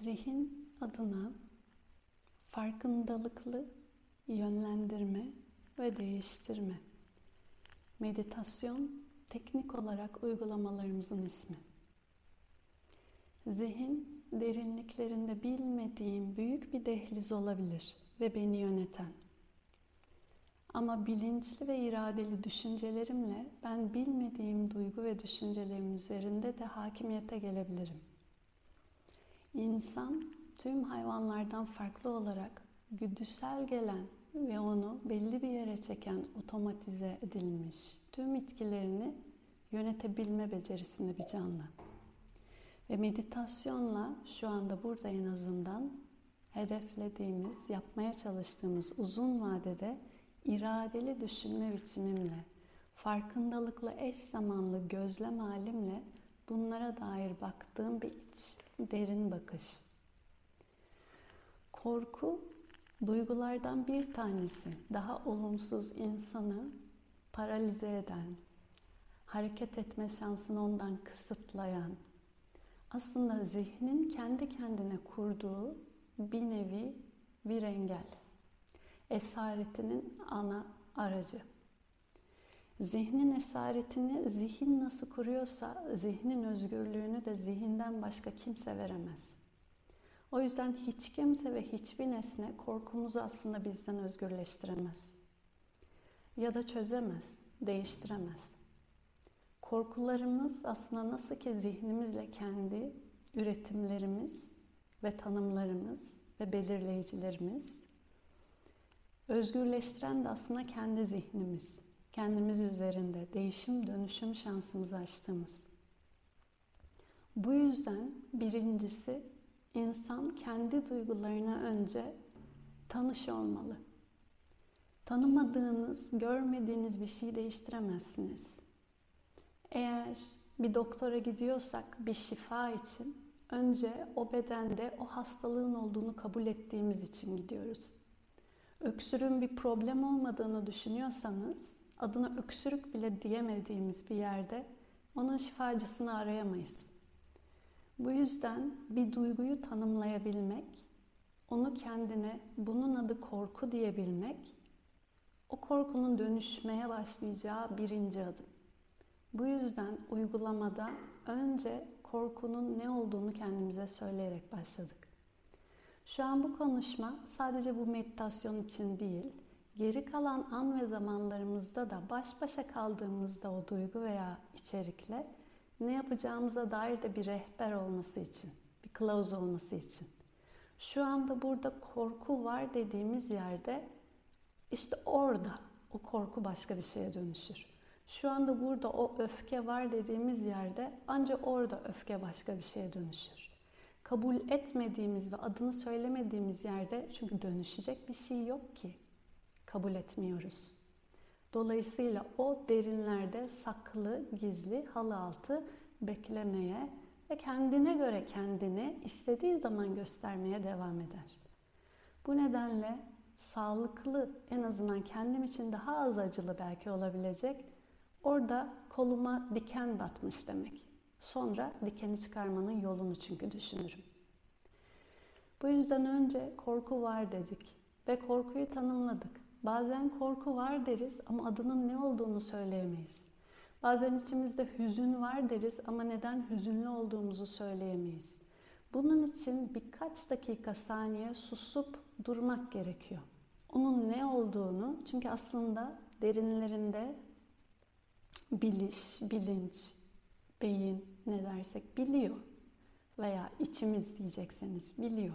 Zihin adına farkındalıklı yönlendirme ve değiştirme. Meditasyon teknik olarak uygulamalarımızın ismi. Zihin derinliklerinde bilmediğim büyük bir dehliz olabilir ve beni yöneten. Ama bilinçli ve iradeli düşüncelerimle ben bilmediğim duygu ve düşüncelerim üzerinde de hakimiyete gelebilirim. İnsan tüm hayvanlardan farklı olarak güdüsel gelen ve onu belli bir yere çeken otomatize edilmiş tüm itkilerini yönetebilme becerisinde bir canlı. Ve meditasyonla şu anda burada en azından hedeflediğimiz, yapmaya çalıştığımız uzun vadede iradeli düşünme biçimimle, farkındalıkla eş zamanlı gözlem halimle bunlara dair baktığım bir iç, derin bakış. Korku duygulardan bir tanesi. Daha olumsuz insanı paralize eden, hareket etme şansını ondan kısıtlayan, aslında zihnin kendi kendine kurduğu bir nevi bir engel. Esaretinin ana aracı. Zihnin esaretini zihin nasıl kuruyorsa zihnin özgürlüğünü de zihinden başka kimse veremez. O yüzden hiç kimse ve hiçbir nesne korkumuzu aslında bizden özgürleştiremez. Ya da çözemez, değiştiremez. Korkularımız aslında nasıl ki zihnimizle kendi üretimlerimiz ve tanımlarımız ve belirleyicilerimiz özgürleştiren de aslında kendi zihnimiz kendimiz üzerinde değişim dönüşüm şansımızı açtığımız. Bu yüzden birincisi insan kendi duygularına önce tanış olmalı. Tanımadığınız, görmediğiniz bir şey değiştiremezsiniz. Eğer bir doktora gidiyorsak bir şifa için önce o bedende o hastalığın olduğunu kabul ettiğimiz için gidiyoruz. Öksürüğün bir problem olmadığını düşünüyorsanız adına öksürük bile diyemediğimiz bir yerde onun şifacısını arayamayız. Bu yüzden bir duyguyu tanımlayabilmek, onu kendine bunun adı korku diyebilmek, o korkunun dönüşmeye başlayacağı birinci adım. Bu yüzden uygulamada önce korkunun ne olduğunu kendimize söyleyerek başladık. Şu an bu konuşma sadece bu meditasyon için değil, geri kalan an ve zamanlarımızda da baş başa kaldığımızda o duygu veya içerikle ne yapacağımıza dair de bir rehber olması için, bir kılavuz olması için. Şu anda burada korku var dediğimiz yerde işte orada o korku başka bir şeye dönüşür. Şu anda burada o öfke var dediğimiz yerde ancak orada öfke başka bir şeye dönüşür. Kabul etmediğimiz ve adını söylemediğimiz yerde çünkü dönüşecek bir şey yok ki kabul etmiyoruz. Dolayısıyla o derinlerde saklı, gizli, halı altı beklemeye ve kendine göre kendini istediği zaman göstermeye devam eder. Bu nedenle sağlıklı, en azından kendim için daha az acılı belki olabilecek, orada koluma diken batmış demek. Sonra dikeni çıkarmanın yolunu çünkü düşünürüm. Bu yüzden önce korku var dedik ve korkuyu tanımladık. Bazen korku var deriz ama adının ne olduğunu söyleyemeyiz. Bazen içimizde hüzün var deriz ama neden hüzünlü olduğumuzu söyleyemeyiz. Bunun için birkaç dakika saniye susup durmak gerekiyor. Onun ne olduğunu çünkü aslında derinlerinde biliş, bilinç, beyin ne dersek biliyor veya içimiz diyecekseniz biliyor.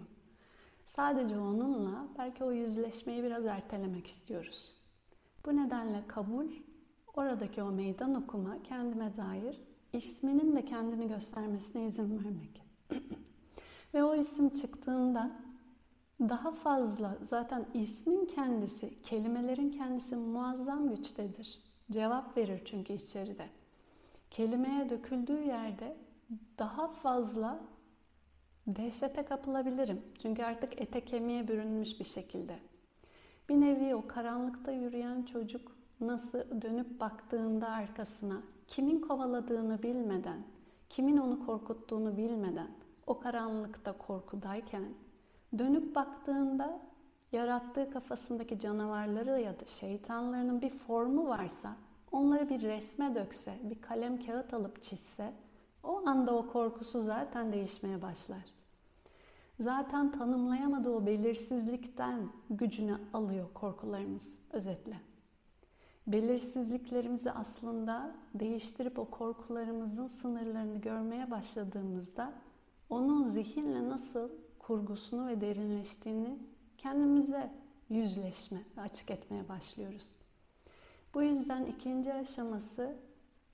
Sadece onunla belki o yüzleşmeyi biraz ertelemek istiyoruz. Bu nedenle kabul, oradaki o meydan okuma kendime dair isminin de kendini göstermesine izin vermek. Ve o isim çıktığında daha fazla zaten ismin kendisi, kelimelerin kendisi muazzam güçtedir. Cevap verir çünkü içeride. Kelimeye döküldüğü yerde daha fazla dehşete kapılabilirim. Çünkü artık ete kemiğe bürünmüş bir şekilde. Bir nevi o karanlıkta yürüyen çocuk nasıl dönüp baktığında arkasına kimin kovaladığını bilmeden, kimin onu korkuttuğunu bilmeden o karanlıkta korkudayken dönüp baktığında yarattığı kafasındaki canavarları ya da şeytanlarının bir formu varsa onları bir resme dökse, bir kalem kağıt alıp çizse o anda o korkusu zaten değişmeye başlar. Zaten tanımlayamadığı o belirsizlikten gücünü alıyor korkularımız özetle. Belirsizliklerimizi aslında değiştirip o korkularımızın sınırlarını görmeye başladığımızda onun zihinle nasıl kurgusunu ve derinleştiğini kendimize yüzleşme ve açık etmeye başlıyoruz. Bu yüzden ikinci aşaması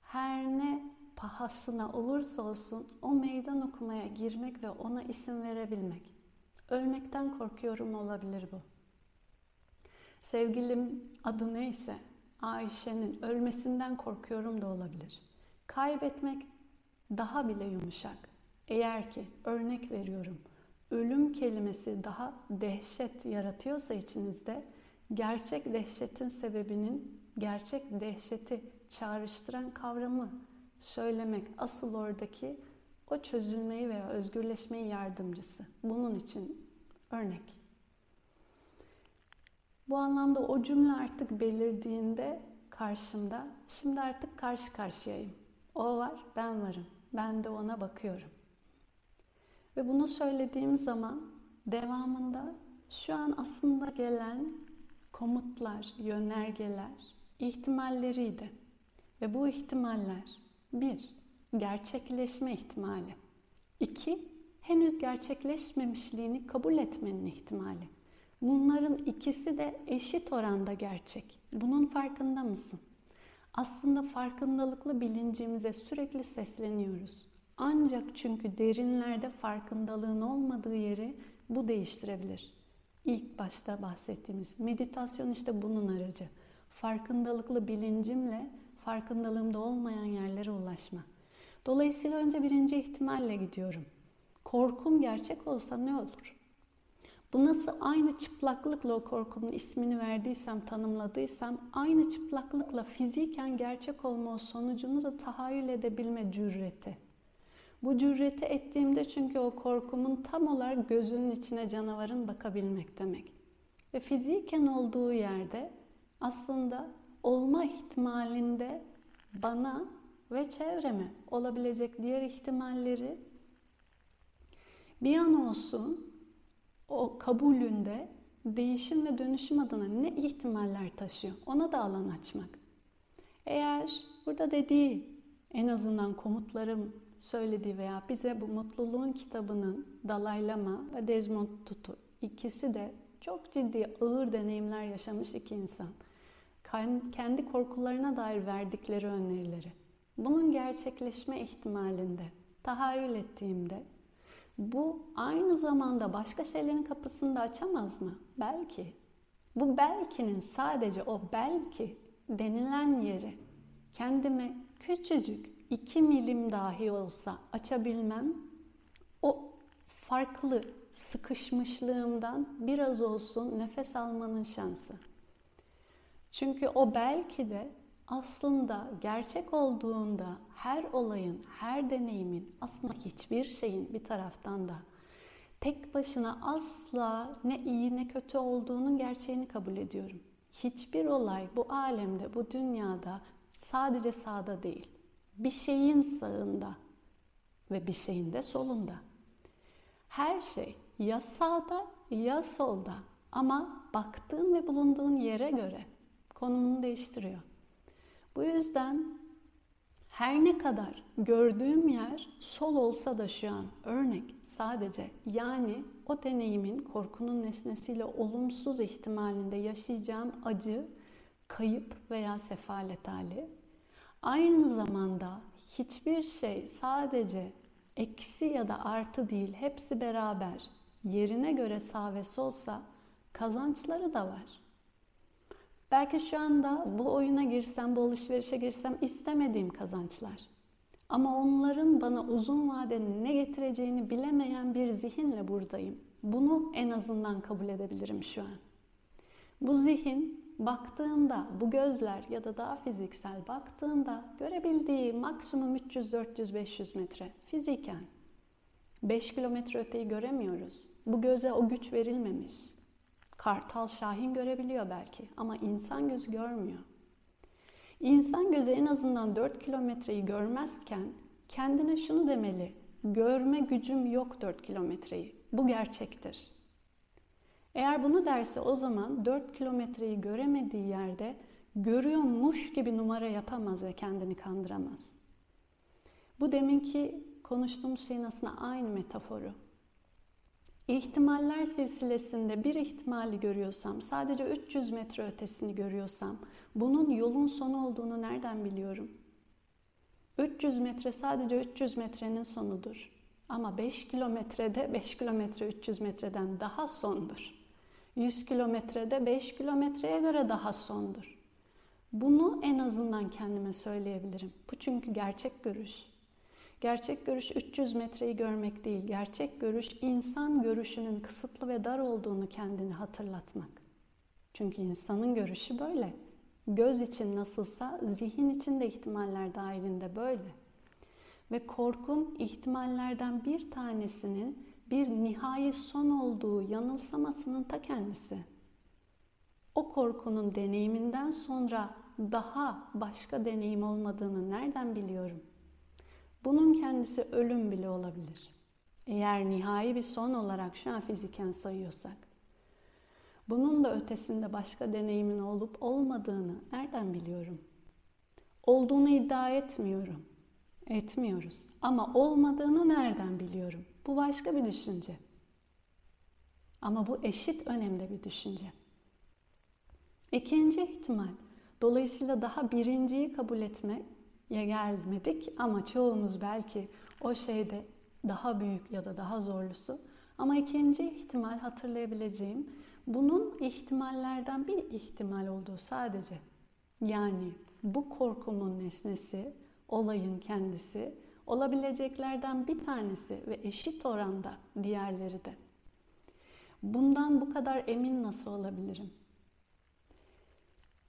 her ne pahasına olursa olsun o meydan okumaya girmek ve ona isim verebilmek. Ölmekten korkuyorum olabilir bu. Sevgilim adı neyse Ayşe'nin ölmesinden korkuyorum da olabilir. Kaybetmek daha bile yumuşak. Eğer ki örnek veriyorum ölüm kelimesi daha dehşet yaratıyorsa içinizde gerçek dehşetin sebebinin gerçek dehşeti çağrıştıran kavramı söylemek asıl oradaki o çözülmeyi veya özgürleşmeyi yardımcısı. Bunun için örnek. Bu anlamda o cümle artık belirdiğinde karşımda, şimdi artık karşı karşıyayım. O var, ben varım. Ben de ona bakıyorum. Ve bunu söylediğim zaman devamında şu an aslında gelen komutlar, yönergeler, ihtimalleriydi. Ve bu ihtimaller bir, gerçekleşme ihtimali. İki, henüz gerçekleşmemişliğini kabul etmenin ihtimali. Bunların ikisi de eşit oranda gerçek. Bunun farkında mısın? Aslında farkındalıklı bilincimize sürekli sesleniyoruz. Ancak çünkü derinlerde farkındalığın olmadığı yeri bu değiştirebilir. İlk başta bahsettiğimiz meditasyon işte bunun aracı. Farkındalıklı bilincimle farkındalığımda olmayan yerlere ulaşma. Dolayısıyla önce birinci ihtimalle gidiyorum. Korkum gerçek olsa ne olur? Bu nasıl aynı çıplaklıkla o korkunun ismini verdiysem, tanımladıysam aynı çıplaklıkla fiziken gerçek olma sonucunu da tahayyül edebilme cüreti. Bu cüreti ettiğimde çünkü o korkumun tam olarak gözünün içine canavarın bakabilmek demek. Ve fiziken olduğu yerde aslında olma ihtimalinde bana ve çevreme olabilecek diğer ihtimalleri bir an olsun o kabulünde değişim ve dönüşüm adına ne ihtimaller taşıyor ona da alan açmak. Eğer burada dediği en azından komutlarım söylediği veya bize bu mutluluğun kitabının Dalai Lama ve Desmond Tutu ikisi de çok ciddi ağır deneyimler yaşamış iki insan kendi korkularına dair verdikleri önerileri, bunun gerçekleşme ihtimalinde tahayyül ettiğimde bu aynı zamanda başka şeylerin kapısını da açamaz mı? Belki. Bu belkinin sadece o belki denilen yeri kendime küçücük iki milim dahi olsa açabilmem o farklı sıkışmışlığımdan biraz olsun nefes almanın şansı. Çünkü o belki de aslında gerçek olduğunda her olayın, her deneyimin, aslında hiçbir şeyin bir taraftan da tek başına asla ne iyi ne kötü olduğunun gerçeğini kabul ediyorum. Hiçbir olay bu alemde, bu dünyada sadece sağda değil. Bir şeyin sağında ve bir şeyin de solunda. Her şey ya sağda ya solda ama baktığın ve bulunduğun yere göre konumunu değiştiriyor. Bu yüzden her ne kadar gördüğüm yer sol olsa da şu an örnek sadece yani o deneyimin korkunun nesnesiyle olumsuz ihtimalinde yaşayacağım acı, kayıp veya sefalet hali. Aynı zamanda hiçbir şey sadece eksi ya da artı değil hepsi beraber yerine göre sağ ve solsa kazançları da var. Belki şu anda bu oyuna girsem, bu alışverişe girsem istemediğim kazançlar. Ama onların bana uzun vadede ne getireceğini bilemeyen bir zihinle buradayım. Bunu en azından kabul edebilirim şu an. Bu zihin baktığında, bu gözler ya da daha fiziksel baktığında görebildiği maksimum 300, 400, 500 metre fiziken. 5 kilometre öteyi göremiyoruz. Bu göze o güç verilmemiş. Kartal, şahin görebiliyor belki ama insan gözü görmüyor. İnsan gözü en azından 4 kilometreyi görmezken kendine şunu demeli. Görme gücüm yok 4 kilometreyi. Bu gerçektir. Eğer bunu derse o zaman 4 kilometreyi göremediği yerde görüyormuş gibi numara yapamaz ve kendini kandıramaz. Bu deminki konuştuğumuz şeyin aslında aynı metaforu. İhtimaller silsilesinde bir ihtimali görüyorsam, sadece 300 metre ötesini görüyorsam, bunun yolun sonu olduğunu nereden biliyorum? 300 metre sadece 300 metrenin sonudur. Ama 5 kilometrede 5 kilometre 300 metreden daha sondur. 100 kilometrede 5 kilometreye göre daha sondur. Bunu en azından kendime söyleyebilirim. Bu çünkü gerçek görüş. Gerçek görüş 300 metreyi görmek değil. Gerçek görüş insan görüşünün kısıtlı ve dar olduğunu kendini hatırlatmak. Çünkü insanın görüşü böyle. Göz için nasılsa zihin için de ihtimaller dahilinde böyle. Ve korkun ihtimallerden bir tanesinin bir nihai son olduğu yanılsamasının ta kendisi. O korkunun deneyiminden sonra daha başka deneyim olmadığını nereden biliyorum? Bunun kendisi ölüm bile olabilir. Eğer nihai bir son olarak şu an fiziken sayıyorsak. Bunun da ötesinde başka deneyimin olup olmadığını nereden biliyorum? Olduğunu iddia etmiyorum. Etmiyoruz. Ama olmadığını nereden biliyorum? Bu başka bir düşünce. Ama bu eşit önemli bir düşünce. İkinci ihtimal. Dolayısıyla daha birinciyi kabul etmeye gelmedik ama çoğumuz belki o şeyde daha büyük ya da daha zorlusu. Ama ikinci ihtimal hatırlayabileceğim bunun ihtimallerden bir ihtimal olduğu sadece. Yani bu korkumun nesnesi, olayın kendisi olabileceklerden bir tanesi ve eşit oranda diğerleri de. Bundan bu kadar emin nasıl olabilirim?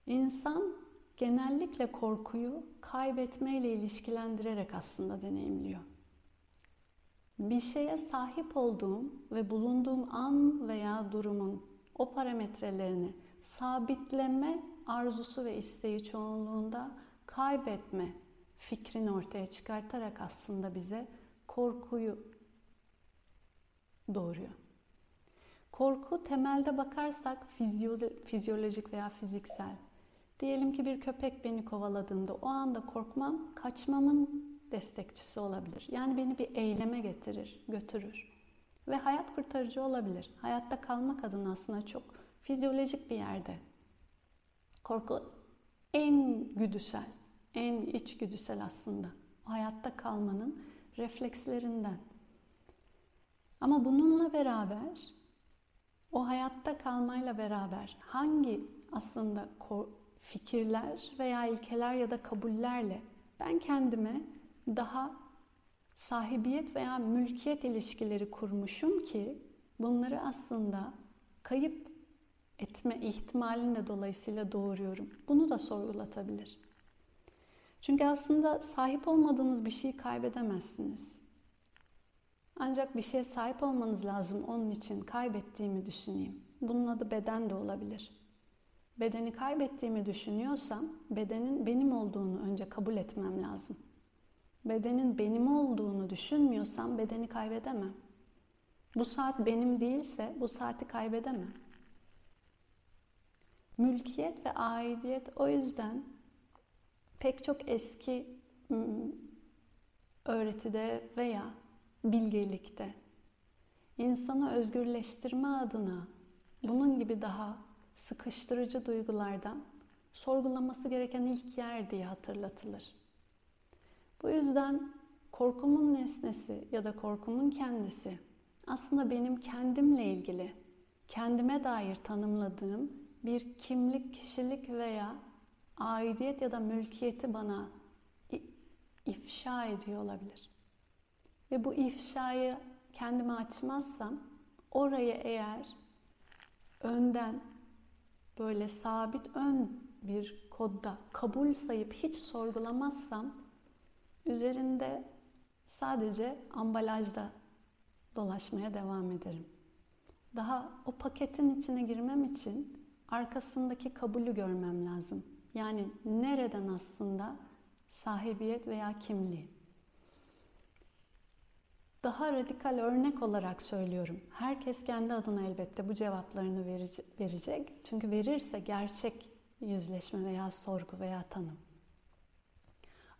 İnsan genellikle korkuyu kaybetmeyle ilişkilendirerek aslında deneyimliyor. Bir şeye sahip olduğum ve bulunduğum an veya durumun o parametrelerini sabitleme arzusu ve isteği çoğunluğunda kaybetme fikrini ortaya çıkartarak aslında bize korkuyu doğuruyor. Korku temelde bakarsak fizyolojik veya fiziksel. Diyelim ki bir köpek beni kovaladığında o anda korkmam, kaçmamın destekçisi olabilir. Yani beni bir eyleme getirir, götürür. Ve hayat kurtarıcı olabilir. Hayatta kalmak adına aslında çok fizyolojik bir yerde. Korku en güdüsel, en içgüdüsel aslında. Hayatta kalmanın reflekslerinden. Ama bununla beraber o hayatta kalmayla beraber hangi aslında fikirler veya ilkeler ya da kabullerle ben kendime daha sahibiyet veya mülkiyet ilişkileri kurmuşum ki bunları aslında kayıp etme ihtimalini de dolayısıyla doğuruyorum. Bunu da sorgulatabilir. Çünkü aslında sahip olmadığınız bir şeyi kaybedemezsiniz. Ancak bir şeye sahip olmanız lazım onun için kaybettiğimi düşüneyim. Bunun adı beden de olabilir. Bedeni kaybettiğimi düşünüyorsam bedenin benim olduğunu önce kabul etmem lazım. Bedenin benim olduğunu düşünmüyorsam bedeni kaybedemem. Bu saat benim değilse bu saati kaybedemem. Mülkiyet ve aidiyet o yüzden pek çok eski öğretide veya bilgelikte insanı özgürleştirme adına bunun gibi daha sıkıştırıcı duygulardan sorgulaması gereken ilk yer diye hatırlatılır. Bu yüzden korkumun nesnesi ya da korkumun kendisi aslında benim kendimle ilgili, kendime dair tanımladığım bir kimlik, kişilik veya aidiyet ya da mülkiyeti bana ifşa ediyor olabilir. Ve bu ifşayı kendime açmazsam orayı eğer önden böyle sabit ön bir kodda kabul sayıp hiç sorgulamazsam üzerinde sadece ambalajda dolaşmaya devam ederim. Daha o paketin içine girmem için arkasındaki kabulü görmem lazım. Yani nereden aslında sahibiyet veya kimliği. Daha radikal örnek olarak söylüyorum. Herkes kendi adına elbette bu cevaplarını verecek. Çünkü verirse gerçek yüzleşme veya sorgu veya tanım.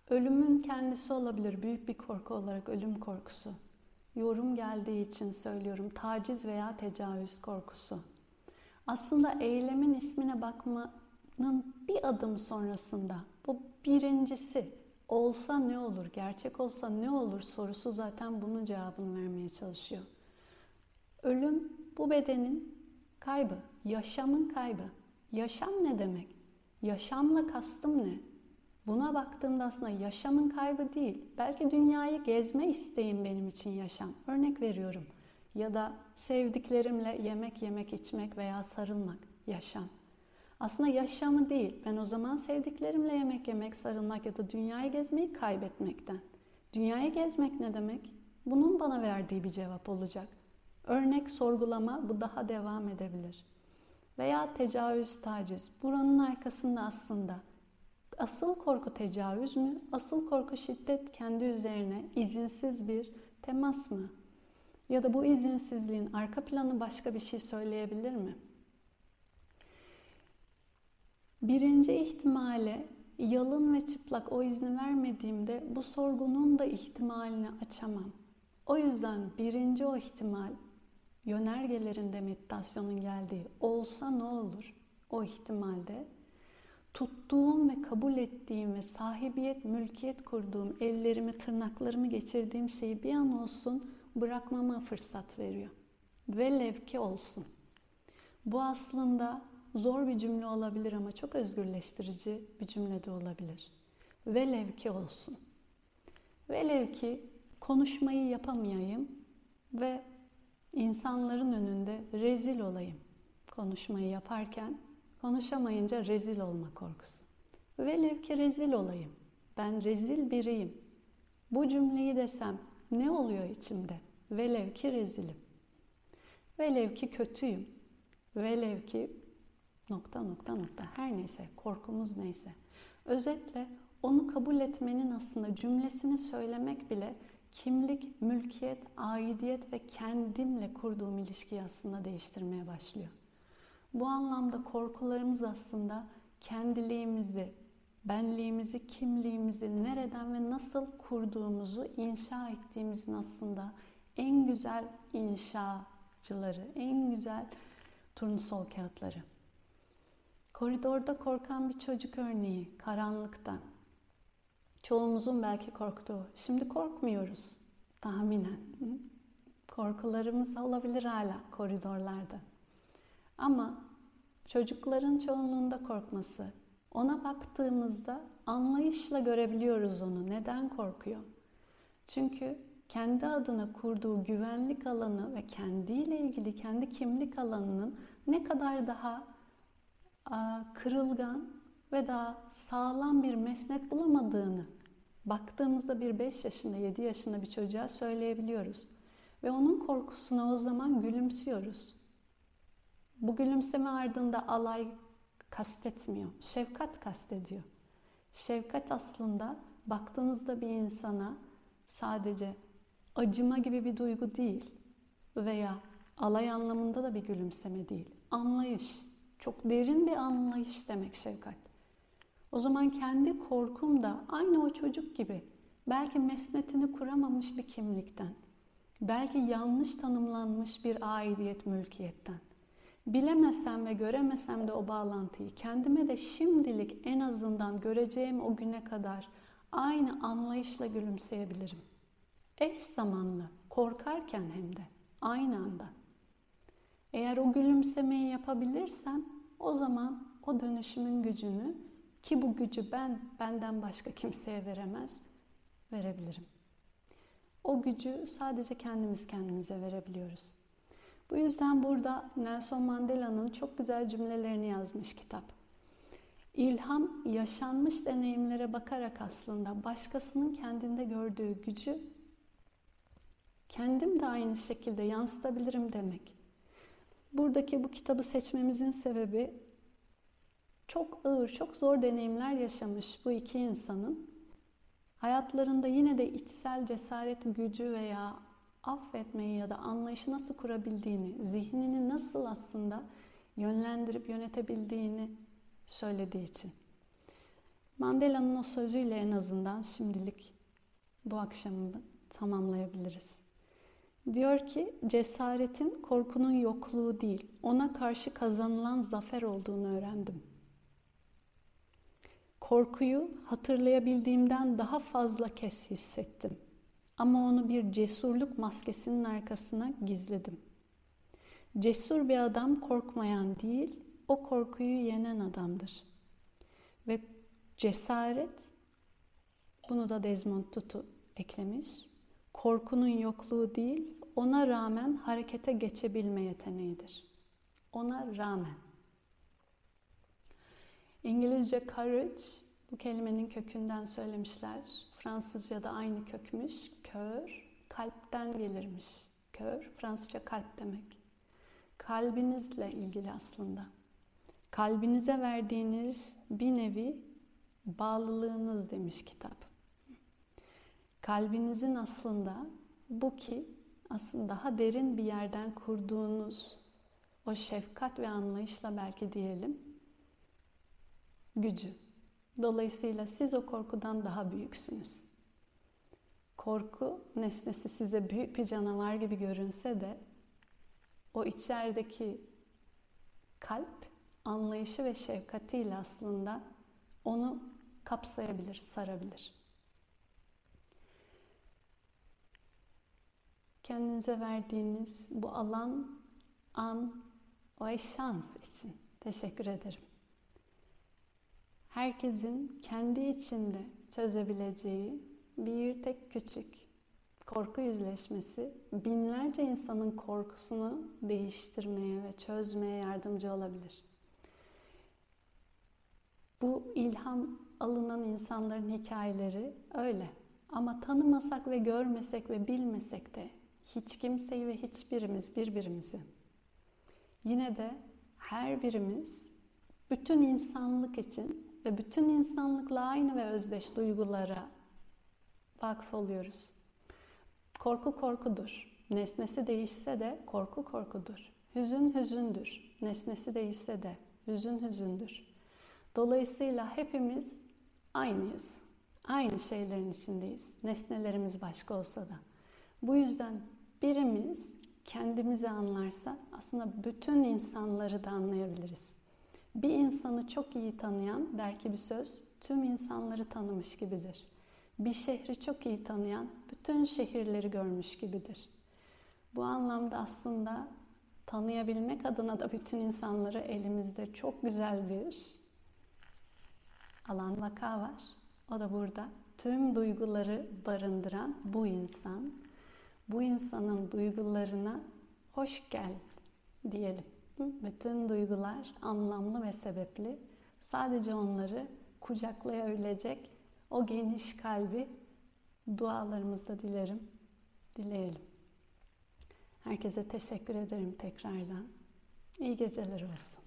Ölümün kendisi olabilir büyük bir korku olarak ölüm korkusu. Yorum geldiği için söylüyorum taciz veya tecavüz korkusu. Aslında eylemin ismine bakmanın bir adım sonrasında bu birincisi olsa ne olur, gerçek olsa ne olur sorusu zaten bunun cevabını vermeye çalışıyor. Ölüm bu bedenin kaybı, yaşamın kaybı. Yaşam ne demek? Yaşamla kastım ne? Buna baktığımda aslında yaşamın kaybı değil. Belki dünyayı gezme isteğim benim için yaşam. Örnek veriyorum. Ya da sevdiklerimle yemek yemek, içmek veya sarılmak yaşam. Aslında yaşamı değil. Ben o zaman sevdiklerimle yemek yemek, sarılmak ya da dünyayı gezmeyi kaybetmekten. Dünyayı gezmek ne demek? Bunun bana verdiği bir cevap olacak. Örnek sorgulama bu daha devam edebilir. Veya tecavüz, taciz. Buranın arkasında aslında asıl korku tecavüz mü? Asıl korku şiddet kendi üzerine izinsiz bir temas mı? Ya da bu izinsizliğin arka planı başka bir şey söyleyebilir mi? Birinci ihtimale yalın ve çıplak o izni vermediğimde bu sorgunun da ihtimalini açamam. O yüzden birinci o ihtimal yönergelerinde meditasyonun geldiği olsa ne olur o ihtimalde tuttuğum ve kabul ettiğim ve sahibiyet, mülkiyet kurduğum, ellerimi, tırnaklarımı geçirdiğim şeyi bir an olsun bırakmama fırsat veriyor. Velev ki olsun. Bu aslında zor bir cümle olabilir ama çok özgürleştirici bir cümle de olabilir. Velev ki olsun. Velev ki konuşmayı yapamayayım ve insanların önünde rezil olayım konuşmayı yaparken konuşamayınca rezil olma korkusu. Velev ki rezil olayım. Ben rezil biriyim. Bu cümleyi desem ne oluyor içimde? Velev ki rezilim. Velev ki kötüyüm. Velev ki nokta nokta nokta her neyse korkumuz neyse. Özetle onu kabul etmenin aslında cümlesini söylemek bile kimlik, mülkiyet, aidiyet ve kendimle kurduğum ilişkiyi aslında değiştirmeye başlıyor. Bu anlamda korkularımız aslında kendiliğimizi, benliğimizi, kimliğimizi nereden ve nasıl kurduğumuzu inşa ettiğimizin aslında en güzel inşacıları, en güzel turnusol kağıtları. Koridorda korkan bir çocuk örneği, karanlıkta. Çoğumuzun belki korktuğu. Şimdi korkmuyoruz tahminen. Korkularımız olabilir hala koridorlarda. Ama çocukların çoğunluğunda korkması, ona baktığımızda anlayışla görebiliyoruz onu. Neden korkuyor? Çünkü kendi adına kurduğu güvenlik alanı ve kendiyle ilgili kendi kimlik alanının ne kadar daha kırılgan ve daha sağlam bir mesnet bulamadığını baktığımızda bir 5 yaşında, 7 yaşında bir çocuğa söyleyebiliyoruz. Ve onun korkusuna o zaman gülümsüyoruz. Bu gülümseme ardında alay kastetmiyor. Şefkat kastediyor. Şefkat aslında baktığınızda bir insana sadece acıma gibi bir duygu değil veya alay anlamında da bir gülümseme değil. Anlayış, çok derin bir anlayış demek şefkat. O zaman kendi korkum da aynı o çocuk gibi belki mesnetini kuramamış bir kimlikten, belki yanlış tanımlanmış bir aidiyet mülkiyetten Bilemesem ve göremesem de o bağlantıyı kendime de şimdilik en azından göreceğim o güne kadar aynı anlayışla gülümseyebilirim. Eş zamanlı, korkarken hem de aynı anda. Eğer o gülümsemeyi yapabilirsem o zaman o dönüşümün gücünü ki bu gücü ben benden başka kimseye veremez verebilirim. O gücü sadece kendimiz kendimize verebiliyoruz. Bu yüzden burada Nelson Mandela'nın çok güzel cümlelerini yazmış kitap. İlham yaşanmış deneyimlere bakarak aslında başkasının kendinde gördüğü gücü kendim de aynı şekilde yansıtabilirim demek. Buradaki bu kitabı seçmemizin sebebi çok ağır, çok zor deneyimler yaşamış bu iki insanın hayatlarında yine de içsel cesaret gücü veya affetmeyi ya da anlayışı nasıl kurabildiğini, zihnini nasıl aslında yönlendirip yönetebildiğini söylediği için. Mandela'nın o sözüyle en azından şimdilik bu akşamını tamamlayabiliriz. Diyor ki cesaretin korkunun yokluğu değil, ona karşı kazanılan zafer olduğunu öğrendim. Korkuyu hatırlayabildiğimden daha fazla kez hissettim. Ama onu bir cesurluk maskesinin arkasına gizledim. Cesur bir adam korkmayan değil, o korkuyu yenen adamdır. Ve cesaret, bunu da Desmond Tutu eklemiş, korkunun yokluğu değil, ona rağmen harekete geçebilme yeteneğidir. Ona rağmen. İngilizce courage bu kelimenin kökünden söylemişler. Fransızca da aynı kökmüş. Kör, kalpten gelirmiş. Kör, Fransızca kalp demek. Kalbinizle ilgili aslında. Kalbinize verdiğiniz bir nevi bağlılığınız demiş kitap. Kalbinizin aslında bu ki aslında daha derin bir yerden kurduğunuz o şefkat ve anlayışla belki diyelim gücü. Dolayısıyla siz o korkudan daha büyüksünüz. Korku nesnesi size büyük bir canavar gibi görünse de o içerideki kalp anlayışı ve şefkatiyle aslında onu kapsayabilir, sarabilir. Kendinize verdiğiniz bu alan, an ve şans için teşekkür ederim herkesin kendi içinde çözebileceği bir tek küçük korku yüzleşmesi binlerce insanın korkusunu değiştirmeye ve çözmeye yardımcı olabilir. Bu ilham alınan insanların hikayeleri öyle. Ama tanımasak ve görmesek ve bilmesek de hiç kimseyi ve hiçbirimiz birbirimizi yine de her birimiz bütün insanlık için ve bütün insanlıkla aynı ve özdeş duygulara vakıf oluyoruz. Korku korkudur. Nesnesi değişse de korku korkudur. Hüzün hüzündür. Nesnesi değişse de hüzün hüzündür. Dolayısıyla hepimiz aynıyız. Aynı şeylerin içindeyiz. Nesnelerimiz başka olsa da. Bu yüzden birimiz kendimizi anlarsa aslında bütün insanları da anlayabiliriz. Bir insanı çok iyi tanıyan der ki bir söz tüm insanları tanımış gibidir. Bir şehri çok iyi tanıyan bütün şehirleri görmüş gibidir. Bu anlamda aslında tanıyabilmek adına da bütün insanları elimizde çok güzel bir alan vaka var. O da burada. Tüm duyguları barındıran bu insan. Bu insanın duygularına hoş gel diyelim. Bütün duygular anlamlı ve sebepli. Sadece onları kucaklayabilecek o geniş kalbi dualarımızda dilerim, dileyelim. Herkese teşekkür ederim tekrardan. İyi geceler olsun.